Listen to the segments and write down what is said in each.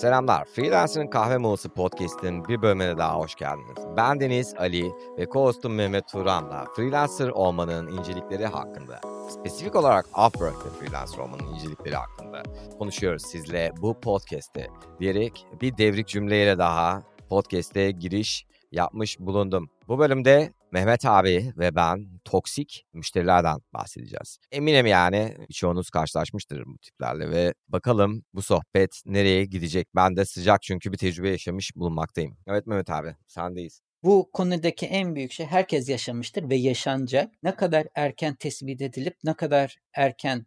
Selamlar. Freelancer'ın Kahve Molası Podcast'in bir bölümüne daha hoş geldiniz. Ben Deniz Ali ve co-hostum Mehmet Turan'la freelancer olmanın incelikleri hakkında, spesifik olarak Upwork ve freelancer olmanın incelikleri hakkında konuşuyoruz sizle bu podcast'te diyerek bir devrik cümleyle daha podcast'e giriş yapmış bulundum. Bu bölümde Mehmet abi ve ben toksik müşterilerden bahsedeceğiz. Eminim yani birçoğunuz karşılaşmıştır bu tiplerle ve bakalım bu sohbet nereye gidecek. Ben de sıcak çünkü bir tecrübe yaşamış bulunmaktayım. Evet Mehmet abi sendeyiz. Bu konudaki en büyük şey herkes yaşamıştır ve yaşanacak. Ne kadar erken tespit edilip ne kadar erken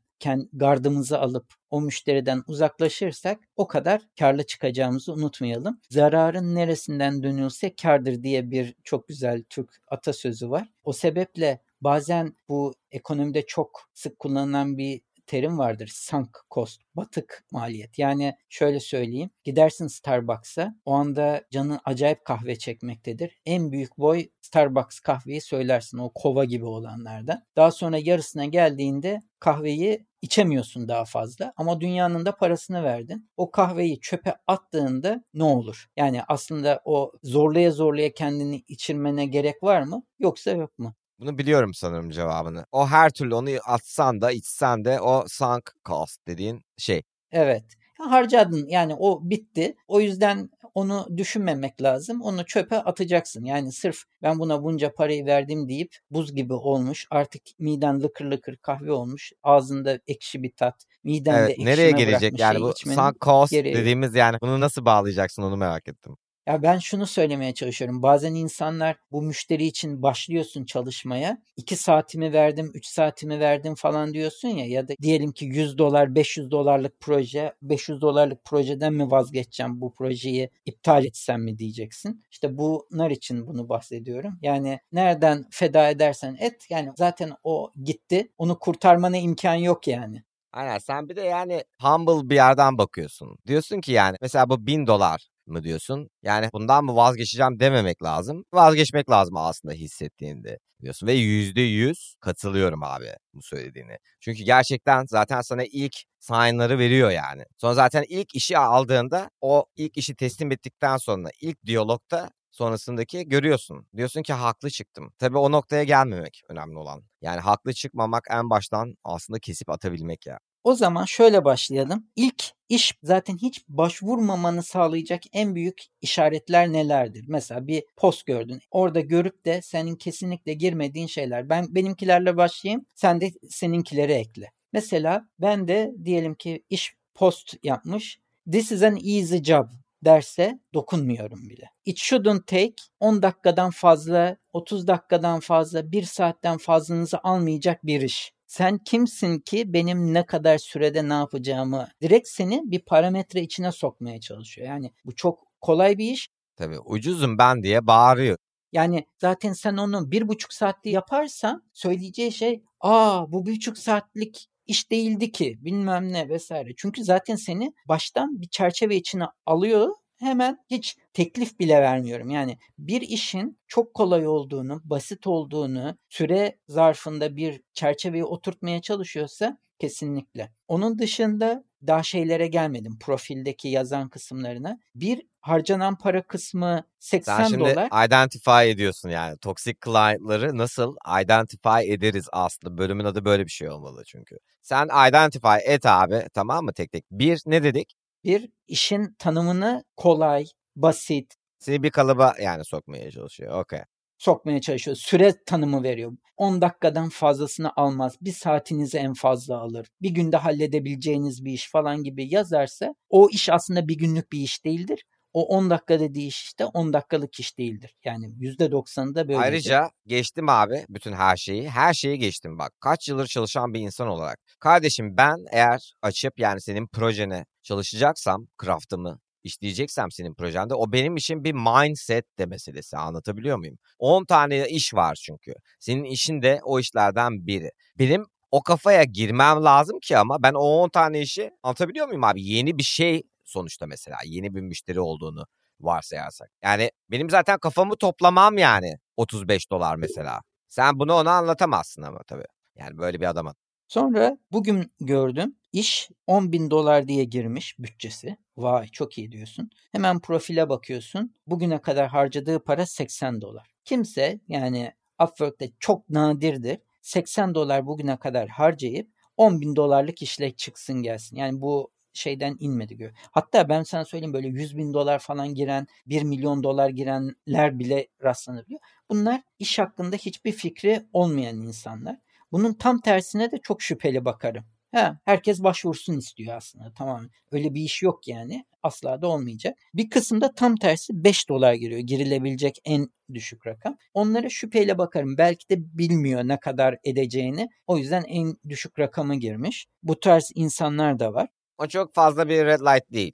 gardımızı alıp o müşteriden uzaklaşırsak o kadar karlı çıkacağımızı unutmayalım. Zararın neresinden dönülse kardır diye bir çok güzel Türk atasözü var. O sebeple bazen bu ekonomide çok sık kullanılan bir terim vardır. Sunk cost, batık maliyet. Yani şöyle söyleyeyim. Gidersin Starbucks'a o anda canın acayip kahve çekmektedir. En büyük boy Starbucks kahveyi söylersin o kova gibi olanlardan. Daha sonra yarısına geldiğinde kahveyi içemiyorsun daha fazla ama dünyanın da parasını verdin. O kahveyi çöpe attığında ne olur? Yani aslında o zorlaya zorlaya kendini içirmene gerek var mı? Yoksa yok mu? Bunu biliyorum sanırım cevabını. O her türlü onu atsan da içsen de o sunk cost dediğin şey. Evet. Harcadın yani o bitti. O yüzden onu düşünmemek lazım. Onu çöpe atacaksın. Yani sırf ben buna bunca parayı verdim deyip buz gibi olmuş. Artık miden lıkır lıkır kahve olmuş. Ağzında ekşi bir tat. Miden evet, nereye gelecek yani bu sunk cost dediğimiz yani bunu nasıl bağlayacaksın onu merak ettim. Ya ben şunu söylemeye çalışıyorum. Bazen insanlar bu müşteri için başlıyorsun çalışmaya. 2 saatimi verdim, 3 saatimi verdim falan diyorsun ya. Ya da diyelim ki 100 dolar, 500 dolarlık proje. 500 dolarlık projeden mi vazgeçeceğim bu projeyi iptal etsem mi diyeceksin. İşte bunlar için bunu bahsediyorum. Yani nereden feda edersen et. Yani zaten o gitti. Onu kurtarmana imkan yok yani. Aynen sen bir de yani humble bir yerden bakıyorsun. Diyorsun ki yani mesela bu bin dolar mı diyorsun? Yani bundan mı vazgeçeceğim dememek lazım. Vazgeçmek lazım aslında hissettiğinde diyorsun. Ve yüzde yüz katılıyorum abi bu söylediğini. Çünkü gerçekten zaten sana ilk sign'ları veriyor yani. Sonra zaten ilk işi aldığında o ilk işi teslim ettikten sonra ilk diyalogta sonrasındaki görüyorsun. Diyorsun ki haklı çıktım. Tabii o noktaya gelmemek önemli olan. Yani haklı çıkmamak en baştan aslında kesip atabilmek ya. O zaman şöyle başlayalım. İlk iş zaten hiç başvurmamanı sağlayacak en büyük işaretler nelerdir? Mesela bir post gördün. Orada görüp de senin kesinlikle girmediğin şeyler. Ben benimkilerle başlayayım. Sen de seninkileri ekle. Mesela ben de diyelim ki iş post yapmış. This is an easy job derse dokunmuyorum bile. It shouldn't take 10 dakikadan fazla, 30 dakikadan fazla, 1 saatten fazlanızı almayacak bir iş sen kimsin ki benim ne kadar sürede ne yapacağımı direkt seni bir parametre içine sokmaya çalışıyor. Yani bu çok kolay bir iş. Tabii ucuzum ben diye bağırıyor. Yani zaten sen onu bir buçuk saatte yaparsan söyleyeceği şey aa bu bir buçuk saatlik iş değildi ki bilmem ne vesaire. Çünkü zaten seni baştan bir çerçeve içine alıyor hemen hiç teklif bile vermiyorum. Yani bir işin çok kolay olduğunu, basit olduğunu, süre zarfında bir çerçeveye oturtmaya çalışıyorsa kesinlikle. Onun dışında daha şeylere gelmedim profildeki yazan kısımlarına. Bir harcanan para kısmı 80 Sen şimdi dolar. identify ediyorsun yani. Toxic client'ları nasıl identify ederiz aslında. Bölümün adı böyle bir şey olmalı çünkü. Sen identify et abi tamam mı tek tek. Bir ne dedik? Bir işin tanımını kolay, basit. Seni bir kalıba yani sokmaya çalışıyor. Okey. Sokmaya çalışıyor. Süre tanımı veriyor. 10 dakikadan fazlasını almaz. Bir saatinizi en fazla alır. Bir günde halledebileceğiniz bir iş falan gibi yazarsa o iş aslında bir günlük bir iş değildir o 10 dakika dediği iş işte 10 dakikalık iş değildir. Yani %90'ı böyle. Ayrıca geçtim abi bütün her şeyi. Her şeyi geçtim bak. Kaç yıldır çalışan bir insan olarak. Kardeşim ben eğer açıp yani senin projene çalışacaksam craft'ımı işleyeceksem senin projende o benim için bir mindset de meselesi anlatabiliyor muyum? 10 tane iş var çünkü. Senin işin de o işlerden biri. Benim o kafaya girmem lazım ki ama ben o 10 tane işi anlatabiliyor muyum abi? Yeni bir şey sonuçta mesela yeni bir müşteri olduğunu varsayarsak. Yani benim zaten kafamı toplamam yani 35 dolar mesela. Sen bunu ona anlatamazsın ama tabii. Yani böyle bir adama. Sonra bugün gördüm iş 10 bin dolar diye girmiş bütçesi. Vay çok iyi diyorsun. Hemen profile bakıyorsun. Bugüne kadar harcadığı para 80 dolar. Kimse yani Upwork'te çok nadirdir. 80 dolar bugüne kadar harcayıp 10 bin dolarlık işle çıksın gelsin. Yani bu şeyden inmedi gör. Hatta ben sana söyleyeyim böyle 100 bin dolar falan giren, 1 milyon dolar girenler bile rastlanabiliyor. Bunlar iş hakkında hiçbir fikri olmayan insanlar. Bunun tam tersine de çok şüpheli bakarım. Ha, herkes başvursun istiyor aslında tamam. Öyle bir iş yok yani. Asla da olmayacak. Bir kısımda tam tersi 5 dolar giriyor. Girilebilecek en düşük rakam. Onlara şüpheyle bakarım. Belki de bilmiyor ne kadar edeceğini. O yüzden en düşük rakamı girmiş. Bu tarz insanlar da var. O çok fazla bir red light değil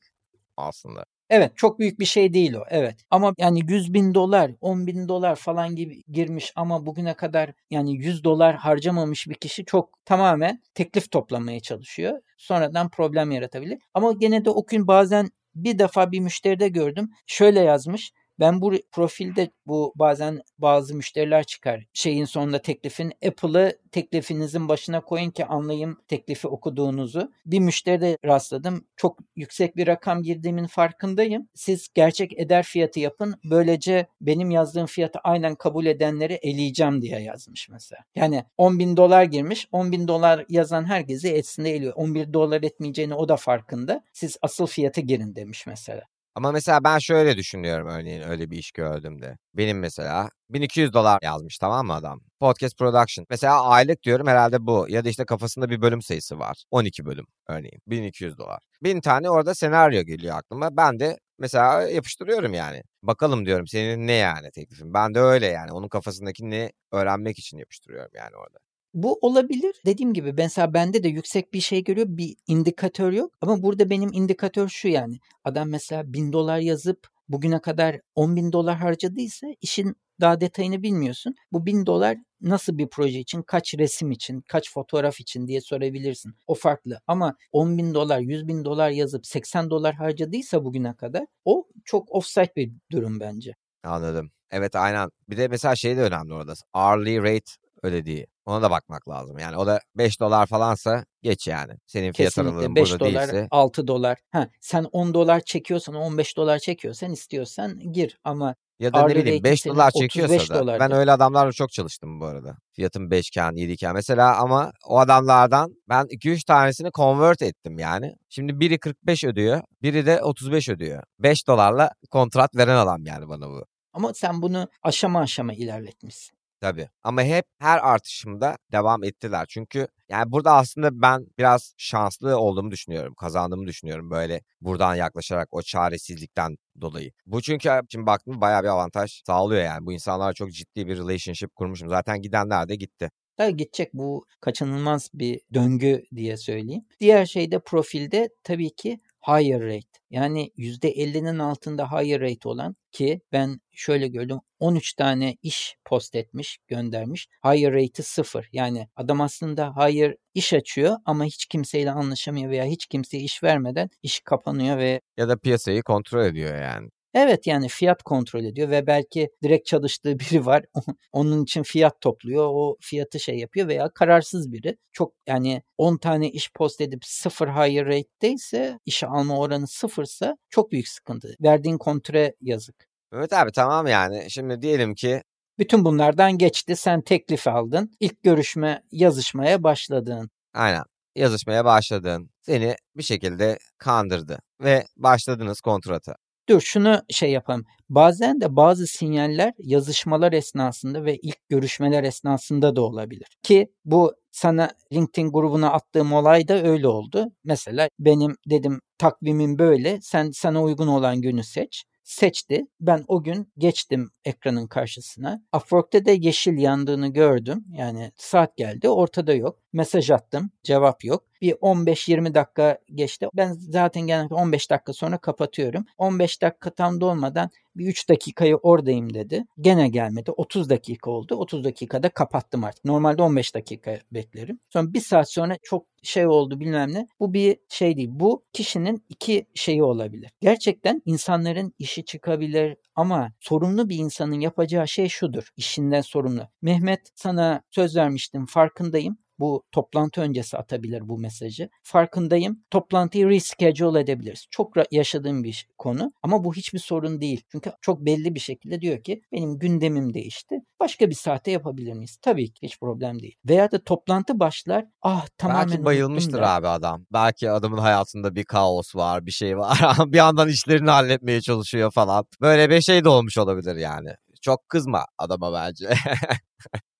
aslında. Evet çok büyük bir şey değil o evet ama yani 100 bin dolar 10 bin dolar falan gibi girmiş ama bugüne kadar yani 100 dolar harcamamış bir kişi çok tamamen teklif toplamaya çalışıyor. Sonradan problem yaratabilir ama gene de o gün bazen bir defa bir müşteride gördüm şöyle yazmış ben bu profilde bu bazen bazı müşteriler çıkar. Şeyin sonunda teklifin Apple'ı teklifinizin başına koyun ki anlayayım teklifi okuduğunuzu. Bir müşteride rastladım. Çok yüksek bir rakam girdiğimin farkındayım. Siz gerçek eder fiyatı yapın. Böylece benim yazdığım fiyatı aynen kabul edenleri eleyeceğim diye yazmış mesela. Yani 10 bin dolar girmiş. 10 bin dolar yazan herkesi etsin de eliyor. 11 dolar etmeyeceğini o da farkında. Siz asıl fiyatı girin demiş mesela. Ama mesela ben şöyle düşünüyorum örneğin öyle bir iş gördüğümde. Benim mesela 1200 dolar yazmış tamam mı adam? Podcast production. Mesela aylık diyorum herhalde bu. Ya da işte kafasında bir bölüm sayısı var. 12 bölüm örneğin. 1200 dolar. Bin tane orada senaryo geliyor aklıma. Ben de mesela yapıştırıyorum yani. Bakalım diyorum senin ne yani teklifin. Ben de öyle yani. Onun kafasındaki ne öğrenmek için yapıştırıyorum yani orada. Bu olabilir. Dediğim gibi mesela bende de yüksek bir şey görüyor. Bir indikatör yok. Ama burada benim indikatör şu yani. Adam mesela bin dolar yazıp bugüne kadar 10 bin dolar harcadıysa işin daha detayını bilmiyorsun. Bu bin dolar nasıl bir proje için, kaç resim için, kaç fotoğraf için diye sorabilirsin. O farklı ama 10 bin dolar, 100 bin dolar yazıp 80 dolar harcadıysa bugüne kadar o çok offside bir durum bence. Anladım. Evet aynen. Bir de mesela şey de önemli orada. Hourly rate ödediği. Ona da bakmak lazım. Yani o da 5 dolar falansa geç yani. Senin fiyat aralığın 5 burada dolar, değilse. 6 dolar. Ha, sen 10 dolar çekiyorsan, 15 dolar çekiyorsan istiyorsan gir ama Ya da ne bileyim rate'in 5 senin dolar 35 çekiyorsa da. dolar Ben öyle adamlarla çok çalıştım bu arada. Fiyatım 5 iken 7 iken. Mesela ama o adamlardan ben 2-3 tanesini convert ettim yani. Şimdi biri 45 ödüyor. Biri de 35 ödüyor. 5 dolarla kontrat veren adam yani bana bu. Ama sen bunu aşama aşama ilerletmişsin. Tabii. Ama hep her artışımda devam ettiler. Çünkü yani burada aslında ben biraz şanslı olduğumu düşünüyorum. Kazandığımı düşünüyorum böyle buradan yaklaşarak o çaresizlikten dolayı. Bu çünkü şimdi baktım bayağı bir avantaj sağlıyor yani. Bu insanlarla çok ciddi bir relationship kurmuşum. Zaten gidenler de gitti. Tabii gidecek bu kaçınılmaz bir döngü diye söyleyeyim. Diğer şey de profilde tabii ki higher rate. Yani %50'nin altında higher rate olan ki ben şöyle gördüm 13 tane iş post etmiş göndermiş. Higher rate'i sıfır. Yani adam aslında higher iş açıyor ama hiç kimseyle anlaşamıyor veya hiç kimseye iş vermeden iş kapanıyor ve Ya da piyasayı kontrol ediyor yani. Evet yani fiyat kontrol ediyor ve belki direkt çalıştığı biri var. Onun için fiyat topluyor. O fiyatı şey yapıyor veya kararsız biri. Çok yani 10 tane iş post edip sıfır higher rate'deyse işe alma oranı sıfırsa çok büyük sıkıntı. Verdiğin kontre yazık. Evet abi tamam yani. Şimdi diyelim ki Bütün bunlardan geçti. Sen teklif aldın. İlk görüşme yazışmaya başladın. aynen yazışmaya başladın. Seni bir şekilde kandırdı ve başladınız kontrata. Dur şunu şey yapalım. Bazen de bazı sinyaller yazışmalar esnasında ve ilk görüşmeler esnasında da olabilir. Ki bu sana LinkedIn grubuna attığım olay da öyle oldu. Mesela benim dedim takvimim böyle. Sen sana uygun olan günü seç. Seçti. Ben o gün geçtim ekranın karşısına. Upwork'te de yeşil yandığını gördüm. Yani saat geldi ortada yok. Mesaj attım. Cevap yok. Bir 15-20 dakika geçti. Ben zaten genelde 15 dakika sonra kapatıyorum. 15 dakika tam dolmadan bir 3 dakikayı oradayım dedi. Gene gelmedi. 30 dakika oldu. 30 dakikada kapattım artık. Normalde 15 dakika beklerim. Sonra bir saat sonra çok şey oldu bilmem ne. Bu bir şey değil. Bu kişinin iki şeyi olabilir. Gerçekten insanların işi çıkabilir ama sorumlu bir insanın yapacağı şey şudur. İşinden sorumlu. Mehmet sana söz vermiştim farkındayım. Bu toplantı öncesi atabilir bu mesajı. Farkındayım. Toplantıyı reschedule edebiliriz. Çok yaşadığım bir konu ama bu hiçbir sorun değil. Çünkü çok belli bir şekilde diyor ki benim gündemim değişti. Başka bir saate yapabilir miyiz? Tabii ki hiç problem değil. Veya da toplantı başlar. Ah tamamen Belki bayılmıştır abi adam. Belki adamın hayatında bir kaos var, bir şey var. bir yandan işlerini halletmeye çalışıyor falan. Böyle bir şey de olmuş olabilir yani. Çok kızma adama bence.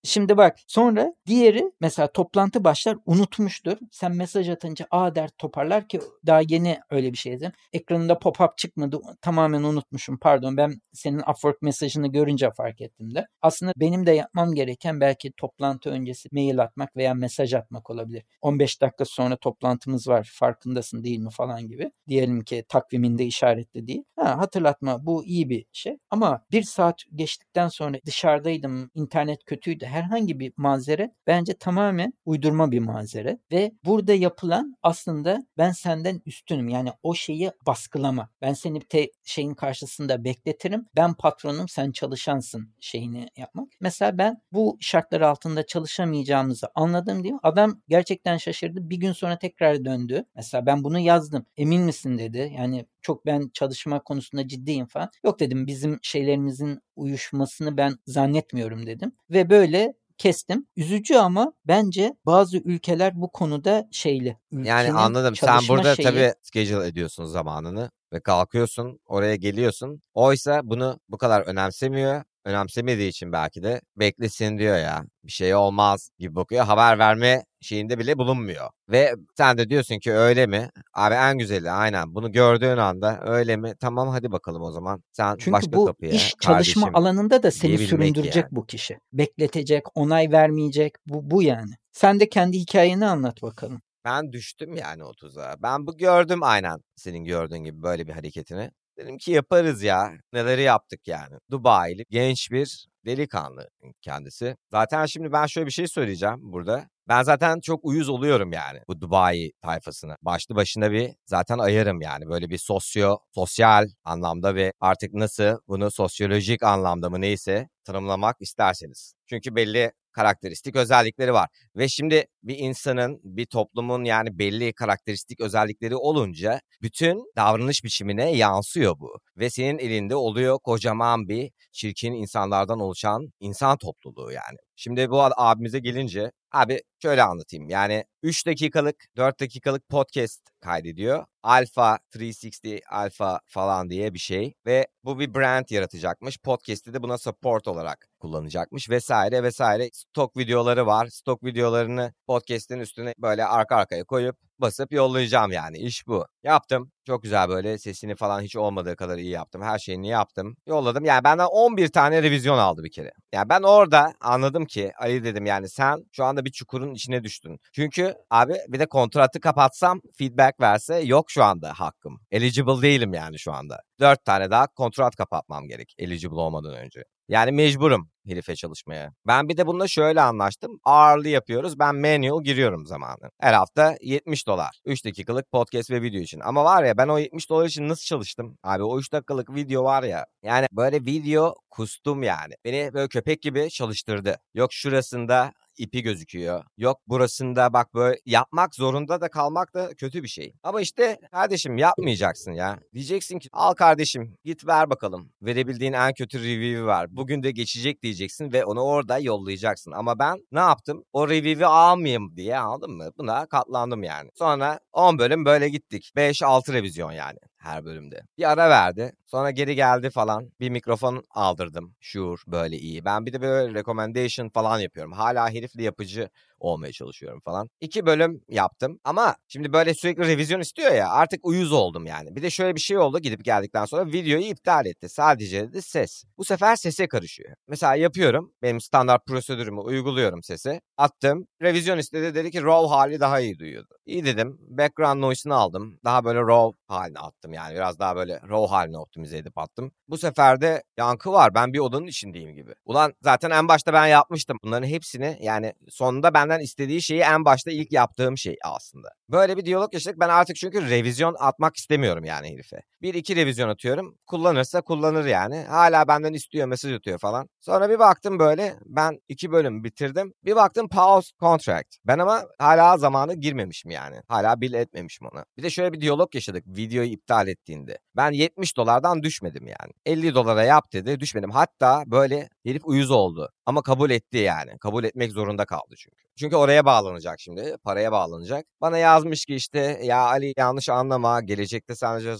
Şimdi bak sonra diğeri mesela toplantı başlar unutmuştur. Sen mesaj atınca a der toparlar ki daha yeni öyle bir şeydi. Ekranında pop-up çıkmadı tamamen unutmuşum pardon ben senin Upwork mesajını görünce fark ettim de. Aslında benim de yapmam gereken belki toplantı öncesi mail atmak veya mesaj atmak olabilir. 15 dakika sonra toplantımız var farkındasın değil mi falan gibi. Diyelim ki takviminde işaretli değil. Ha, hatırlatma bu iyi bir şey ama bir saat geçtikten sonra dışarıdaydım internet kötüydü herhangi bir mazeret bence tamamen uydurma bir mazeret ve burada yapılan aslında ben senden üstünüm yani o şeyi baskılama. Ben seni te şeyin karşısında bekletirim. Ben patronum sen çalışansın şeyini yapmak. Mesela ben bu şartlar altında çalışamayacağımızı anladım diye adam gerçekten şaşırdı. Bir gün sonra tekrar döndü. Mesela ben bunu yazdım. Emin misin dedi. Yani çok ben çalışma konusunda ciddiyim falan. Yok dedim bizim şeylerimizin uyuşmasını ben zannetmiyorum dedim. Ve böyle kestim. Üzücü ama bence bazı ülkeler bu konuda şeyli. Yani anladım. Sen burada şeyi... tabii schedule ediyorsun zamanını ve kalkıyorsun, oraya geliyorsun. Oysa bunu bu kadar önemsemiyor önemsemediği için belki de beklesin diyor ya. Bir şey olmaz gibi bakıyor. Haber verme şeyinde bile bulunmuyor. Ve sen de diyorsun ki öyle mi? Abi en güzeli aynen. Bunu gördüğün anda öyle mi? Tamam hadi bakalım o zaman. Sen Çünkü başka bu kapıya. iş çalışma alanında da seni süründürecek yani. bu kişi. Bekletecek, onay vermeyecek. Bu, bu yani. Sen de kendi hikayeni anlat bakalım. Ben düştüm yani o tuzağa. Ben bu gördüm aynen senin gördüğün gibi böyle bir hareketini. Dedim ki yaparız ya. Neleri yaptık yani. Dubai'li genç bir delikanlı kendisi. Zaten şimdi ben şöyle bir şey söyleyeceğim burada. Ben zaten çok uyuz oluyorum yani bu Dubai tayfasına. Başlı başına bir zaten ayarım yani böyle bir sosyo, sosyal anlamda ve artık nasıl bunu sosyolojik anlamda mı neyse tanımlamak isterseniz. Çünkü belli karakteristik özellikleri var. Ve şimdi bir insanın, bir toplumun yani belli karakteristik özellikleri olunca bütün davranış biçimine yansıyor bu. Ve senin elinde oluyor kocaman bir çirkin insanlardan oluşan insan topluluğu yani. Şimdi bu abimize gelince abi şöyle anlatayım. Yani 3 dakikalık 4 dakikalık podcast kaydediyor. Alpha 360 Alpha falan diye bir şey ve bu bir brand yaratacakmış. Podcast'i de buna support olarak kullanacakmış vesaire vesaire. Stok videoları var. Stok videolarını podcast'in üstüne böyle arka arkaya koyup basıp yollayacağım yani. İş bu. Yaptım. Çok güzel böyle sesini falan hiç olmadığı kadar iyi yaptım. Her şeyini yaptım. Yolladım. Yani benden 11 tane revizyon aldı bir kere. Yani ben orada anladım ki Ali dedim yani sen şu anda bir çukurun içine düştün. Çünkü abi bir de kontratı kapatsam feedback verse yok şu anda hakkım. Eligible değilim yani şu anda. 4 tane daha kontrat kapatmam gerek eligible olmadan önce. Yani mecburum herife çalışmaya. Ben bir de bununla şöyle anlaştım. Ağırlı yapıyoruz. Ben manual giriyorum zamanı. Her hafta 70 dolar. 3 dakikalık podcast ve video için. Ama var ya ben o 70 dolar için nasıl çalıştım? Abi o 3 dakikalık video var ya. Yani böyle video kustum yani. Beni böyle köpek gibi çalıştırdı. Yok şurasında ipi gözüküyor. Yok burasında bak böyle yapmak zorunda da kalmak da kötü bir şey. Ama işte kardeşim yapmayacaksın ya. Diyeceksin ki al kardeşim git ver bakalım. Verebildiğin en kötü review'i ver. Bugün de geçecek diyeceksin ve onu orada yollayacaksın. Ama ben ne yaptım? O review'i almayayım diye anladın mı? Buna katlandım yani. Sonra 10 bölüm böyle gittik. 5-6 revizyon yani her bölümde. Bir ara verdi. Sonra geri geldi falan. Bir mikrofon aldırdım. Sure böyle iyi. Ben bir de böyle recommendation falan yapıyorum. Hala herifli yapıcı olmaya çalışıyorum falan. İki bölüm yaptım ama şimdi böyle sürekli revizyon istiyor ya artık uyuz oldum yani. Bir de şöyle bir şey oldu gidip geldikten sonra videoyu iptal etti. Sadece dedi ses. Bu sefer sese karışıyor. Mesela yapıyorum. Benim standart prosedürümü uyguluyorum sesi. Attım. Revizyon istedi dedi ki raw hali daha iyi duyuyordu. İyi dedim. Background noise'ını aldım. Daha böyle raw haline attım yani. Biraz daha böyle raw haline optimize edip attım. Bu sefer de yankı var. Ben bir odanın içindeyim gibi. Ulan zaten en başta ben yapmıştım. Bunların hepsini yani sonunda ben benden istediği şeyi en başta ilk yaptığım şey aslında. Böyle bir diyalog yaşadık. Ben artık çünkü revizyon atmak istemiyorum yani herife. Bir iki revizyon atıyorum. Kullanırsa kullanır yani. Hala benden istiyor, mesaj atıyor falan. Sonra bir baktım böyle ben iki bölüm bitirdim. Bir baktım pause contract. Ben ama hala zamanı girmemişim yani. Hala bil etmemişim ona. Bir de şöyle bir diyalog yaşadık videoyu iptal ettiğinde. Ben 70 dolardan düşmedim yani. 50 dolara yap dedi düşmedim. Hatta böyle herif uyuz oldu. Ama kabul etti yani. Kabul etmek zorunda kaldı çünkü. Çünkü oraya bağlanacak şimdi. Paraya bağlanacak. Bana yazmış ki işte ya Ali yanlış anlama. Gelecekte sadece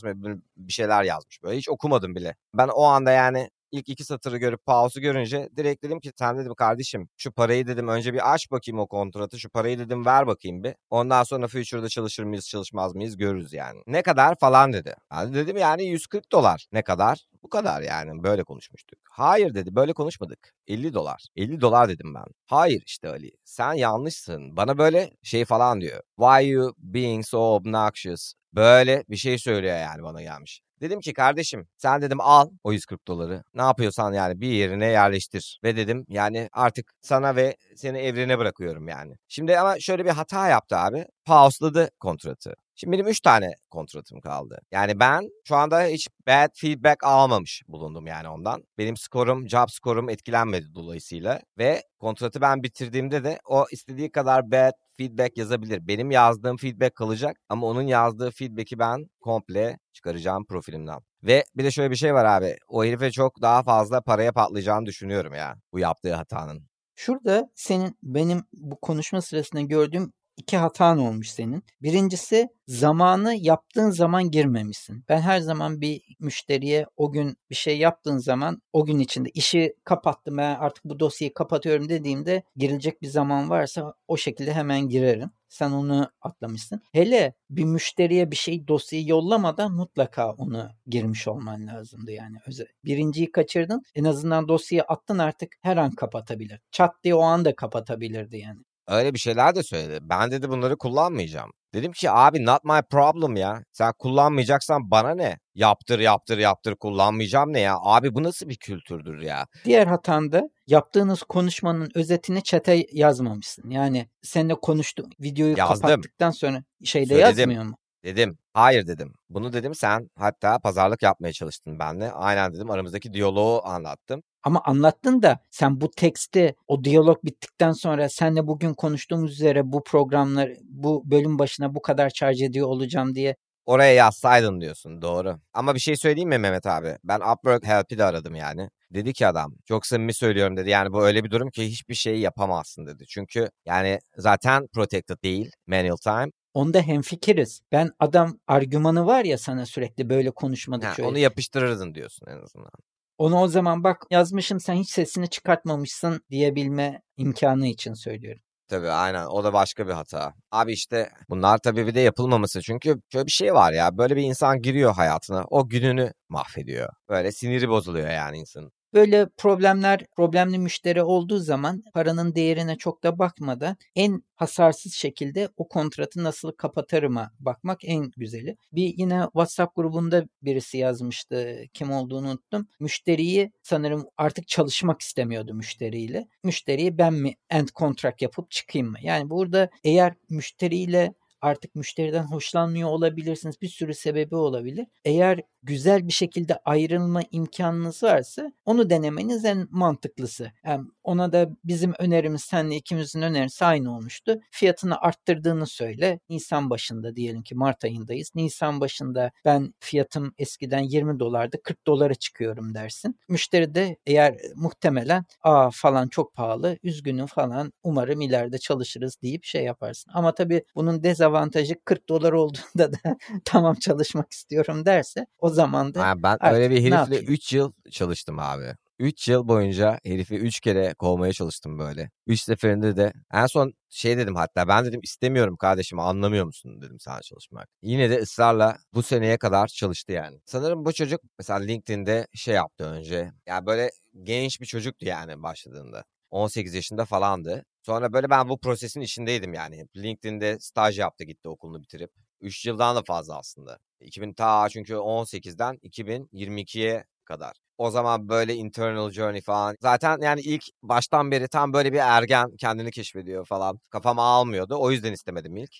bir şeyler yazmış. Böyle hiç okumadım bile. Ben o anda yani ilk iki satırı görüp pause'u görünce direkt dedim ki sen dedim kardeşim şu parayı dedim önce bir aç bakayım o kontratı şu parayı dedim ver bakayım bir. Ondan sonra future'da çalışır mıyız çalışmaz mıyız görürüz yani. Ne kadar falan dedi. Yani dedim yani 140 dolar ne kadar? Bu kadar yani böyle konuşmuştuk. Hayır dedi böyle konuşmadık. 50 dolar. 50 dolar dedim ben. Hayır işte Ali sen yanlışsın. Bana böyle şey falan diyor. Why you being so obnoxious? Böyle bir şey söylüyor yani bana gelmiş. Dedim ki kardeşim sen dedim al o 140 doları. Ne yapıyorsan yani bir yerine yerleştir. Ve dedim yani artık sana ve seni evrene bırakıyorum yani. Şimdi ama şöyle bir hata yaptı abi. Pauseladı kontratı. Şimdi benim 3 tane kontratım kaldı. Yani ben şu anda hiç bad feedback almamış bulundum yani ondan. Benim skorum, job skorum etkilenmedi dolayısıyla. Ve kontratı ben bitirdiğimde de o istediği kadar bad feedback yazabilir. Benim yazdığım feedback kalacak ama onun yazdığı feedback'i ben komple çıkaracağım profilimden. Ve bir de şöyle bir şey var abi. O herife çok daha fazla paraya patlayacağını düşünüyorum ya bu yaptığı hatanın. Şurada senin benim bu konuşma sırasında gördüğüm iki hatan olmuş senin. Birincisi zamanı yaptığın zaman girmemişsin. Ben her zaman bir müşteriye o gün bir şey yaptığın zaman o gün içinde işi kapattım ben artık bu dosyayı kapatıyorum dediğimde girilecek bir zaman varsa o şekilde hemen girerim. Sen onu atlamışsın. Hele bir müşteriye bir şey dosyayı yollamadan mutlaka onu girmiş olman lazımdı yani. Birinciyi kaçırdın. En azından dosyayı attın artık her an kapatabilir. Çat diye o anda kapatabilirdi yani. Öyle bir şeyler de söyledi. Ben dedi bunları kullanmayacağım. Dedim ki abi not my problem ya. Sen kullanmayacaksan bana ne? Yaptır yaptır yaptır kullanmayacağım ne ya? Abi bu nasıl bir kültürdür ya? Diğer hatanda yaptığınız konuşmanın özetini çete yazmamışsın. Yani seninle konuştum videoyu Yazdım. kapattıktan sonra şeyde Söyledim. yazmıyor mu? Dedim. Hayır dedim. Bunu dedim sen hatta pazarlık yapmaya çalıştın benimle. Aynen dedim aramızdaki diyaloğu anlattım. Ama anlattın da sen bu teksti o diyalog bittikten sonra senle bugün konuştuğumuz üzere bu programlar bu bölüm başına bu kadar charge ediyor olacağım diye Oraya yazsaydın diyorsun doğru. Ama bir şey söyleyeyim mi Mehmet abi? Ben Upwork Help'i de aradım yani. Dedi ki adam çok samimi söylüyorum dedi. Yani bu öyle bir durum ki hiçbir şey yapamazsın dedi. Çünkü yani zaten protected değil manual time. Onda hemfikiriz. Ben adam argümanı var ya sana sürekli böyle konuşmadık Ha, onu yapıştırırdın diyorsun en azından. Onu o zaman bak yazmışım sen hiç sesini çıkartmamışsın diyebilme imkanı için söylüyorum. Tabii aynen o da başka bir hata. Abi işte bunlar tabii bir de yapılmaması. Çünkü şöyle bir şey var ya böyle bir insan giriyor hayatına o gününü mahvediyor. Böyle siniri bozuluyor yani insanın. Böyle problemler, problemli müşteri olduğu zaman paranın değerine çok da bakmadan en hasarsız şekilde o kontratı nasıl kapatırıma bakmak en güzeli. Bir yine WhatsApp grubunda birisi yazmıştı. Kim olduğunu unuttum. Müşteriyi sanırım artık çalışmak istemiyordu müşteriyle. Müşteriyi ben mi end contract yapıp çıkayım mı? Yani burada eğer müşteriyle artık müşteriden hoşlanmıyor olabilirsiniz. Bir sürü sebebi olabilir. Eğer güzel bir şekilde ayrılma imkanınız varsa onu denemeniz en mantıklısı. Yani ona da bizim önerimiz senle ikimizin önerisi aynı olmuştu. Fiyatını arttırdığını söyle. Nisan başında diyelim ki Mart ayındayız. Nisan başında ben fiyatım eskiden 20 dolardı 40 dolara çıkıyorum dersin. Müşteri de eğer muhtemelen aa falan çok pahalı üzgünüm falan umarım ileride çalışırız deyip şey yaparsın. Ama tabii bunun dezavantajı 40 dolar olduğunda da tamam çalışmak istiyorum derse o zaman da Ha, ben öyle bir herifle yapayım? 3 yıl çalıştım abi. 3 yıl boyunca herifi 3 kere kovmaya çalıştım böyle. 3 seferinde de en son şey dedim hatta ben dedim istemiyorum kardeşim anlamıyor musun dedim sana çalışmak. Yine de ısrarla bu seneye kadar çalıştı yani. Sanırım bu çocuk mesela LinkedIn'de şey yaptı önce. Ya böyle genç bir çocuktu yani başladığında. 18 yaşında falandı. Sonra böyle ben bu prosesin içindeydim yani. LinkedIn'de staj yaptı gitti okulunu bitirip. 3 yıldan da fazla aslında. 2000 ta çünkü 18'den 2022'ye kadar. O zaman böyle internal journey falan. Zaten yani ilk baştan beri tam böyle bir ergen kendini keşfediyor falan. Kafama almıyordu. O yüzden istemedim ilk.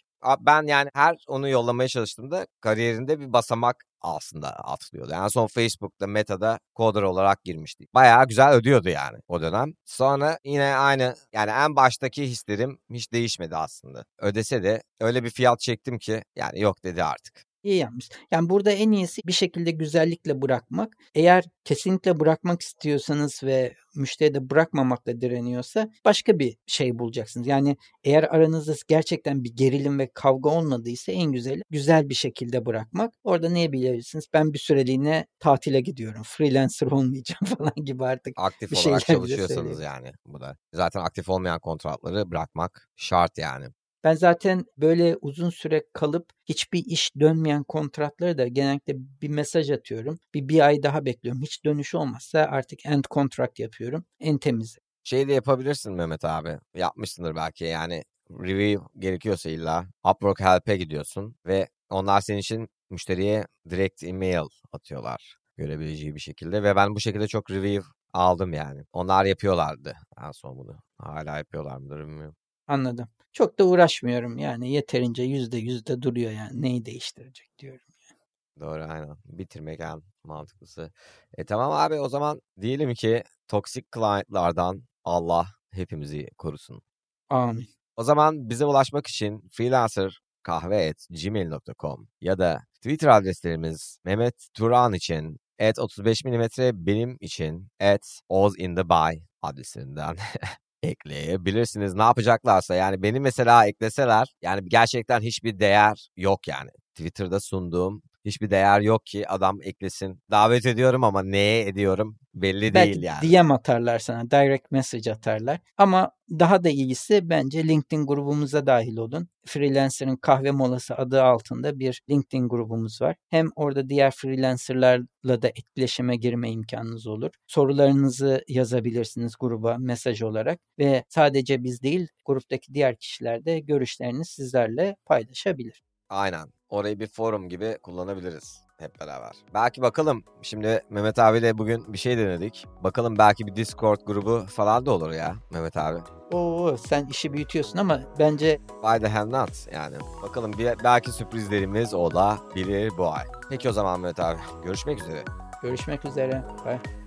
Ben yani her onu yollamaya çalıştığımda kariyerinde bir basamak aslında atlıyordu. En son Facebook'ta, Meta'da coder olarak girmişti. Bayağı güzel ödüyordu yani o dönem. Sonra yine aynı yani en baştaki hislerim hiç değişmedi aslında. Ödese de öyle bir fiyat çektim ki yani yok dedi artık. İyi yapmış. Yani burada en iyisi bir şekilde güzellikle bırakmak. Eğer kesinlikle bırakmak istiyorsanız ve müşteri de bırakmamakla direniyorsa başka bir şey bulacaksınız. Yani eğer aranızda gerçekten bir gerilim ve kavga olmadıysa en güzeli güzel bir şekilde bırakmak. Orada ne bilirsiniz? Ben bir süreliğine tatile gidiyorum. Freelancer olmayacağım falan gibi artık. Aktif bir olarak çalışıyorsanız yani bu da. Zaten aktif olmayan kontratları bırakmak şart yani. Ben zaten böyle uzun süre kalıp hiçbir iş dönmeyen kontratları da genellikle bir mesaj atıyorum. Bir bir ay daha bekliyorum. Hiç dönüş olmazsa artık end contract yapıyorum. En temizi. Şey de yapabilirsin Mehmet abi. Yapmışsındır belki yani review gerekiyorsa illa Upwork Help'e gidiyorsun ve onlar senin için müşteriye direkt email atıyorlar görebileceği bir şekilde ve ben bu şekilde çok review aldım yani. Onlar yapıyorlardı en son bunu. Hala yapıyorlar mıdır bilmiyorum. Anladım. Çok da uğraşmıyorum yani yeterince yüzde yüzde duruyor yani neyi değiştirecek diyorum. Yani. Doğru aynen. Bitirmek en mantıklısı. E tamam abi o zaman diyelim ki toksik client'lardan Allah hepimizi korusun. Amin. O zaman bize ulaşmak için freelancer kahve.gmail.com ya da Twitter adreslerimiz Mehmet Turan için at 35 mm benim için at Oz in the Bay adreslerinden ekleyebilirsiniz. Ne yapacaklarsa yani beni mesela ekleseler yani gerçekten hiçbir değer yok yani. Twitter'da sunduğum hiçbir değer yok ki adam eklesin. Davet ediyorum ama neye ediyorum belli Belki değil yani. DM atarlar sana, direct message atarlar. Ama daha da iyisi bence LinkedIn grubumuza dahil olun. Freelancer'ın kahve molası adı altında bir LinkedIn grubumuz var. Hem orada diğer freelancerlarla da etkileşime girme imkanınız olur. Sorularınızı yazabilirsiniz gruba mesaj olarak ve sadece biz değil gruptaki diğer kişiler de görüşlerini sizlerle paylaşabilir. Aynen. Orayı bir forum gibi kullanabiliriz hep beraber. Belki bakalım. Şimdi Mehmet abiyle bugün bir şey denedik. Bakalım belki bir Discord grubu falan da olur ya Mehmet abi. Oo sen işi büyütüyorsun ama bence Why the hell not yani. Bakalım bir, belki sürprizlerimiz olabilir bu ay. Peki o zaman Mehmet abi. Görüşmek üzere. görüşmek üzere. Bye.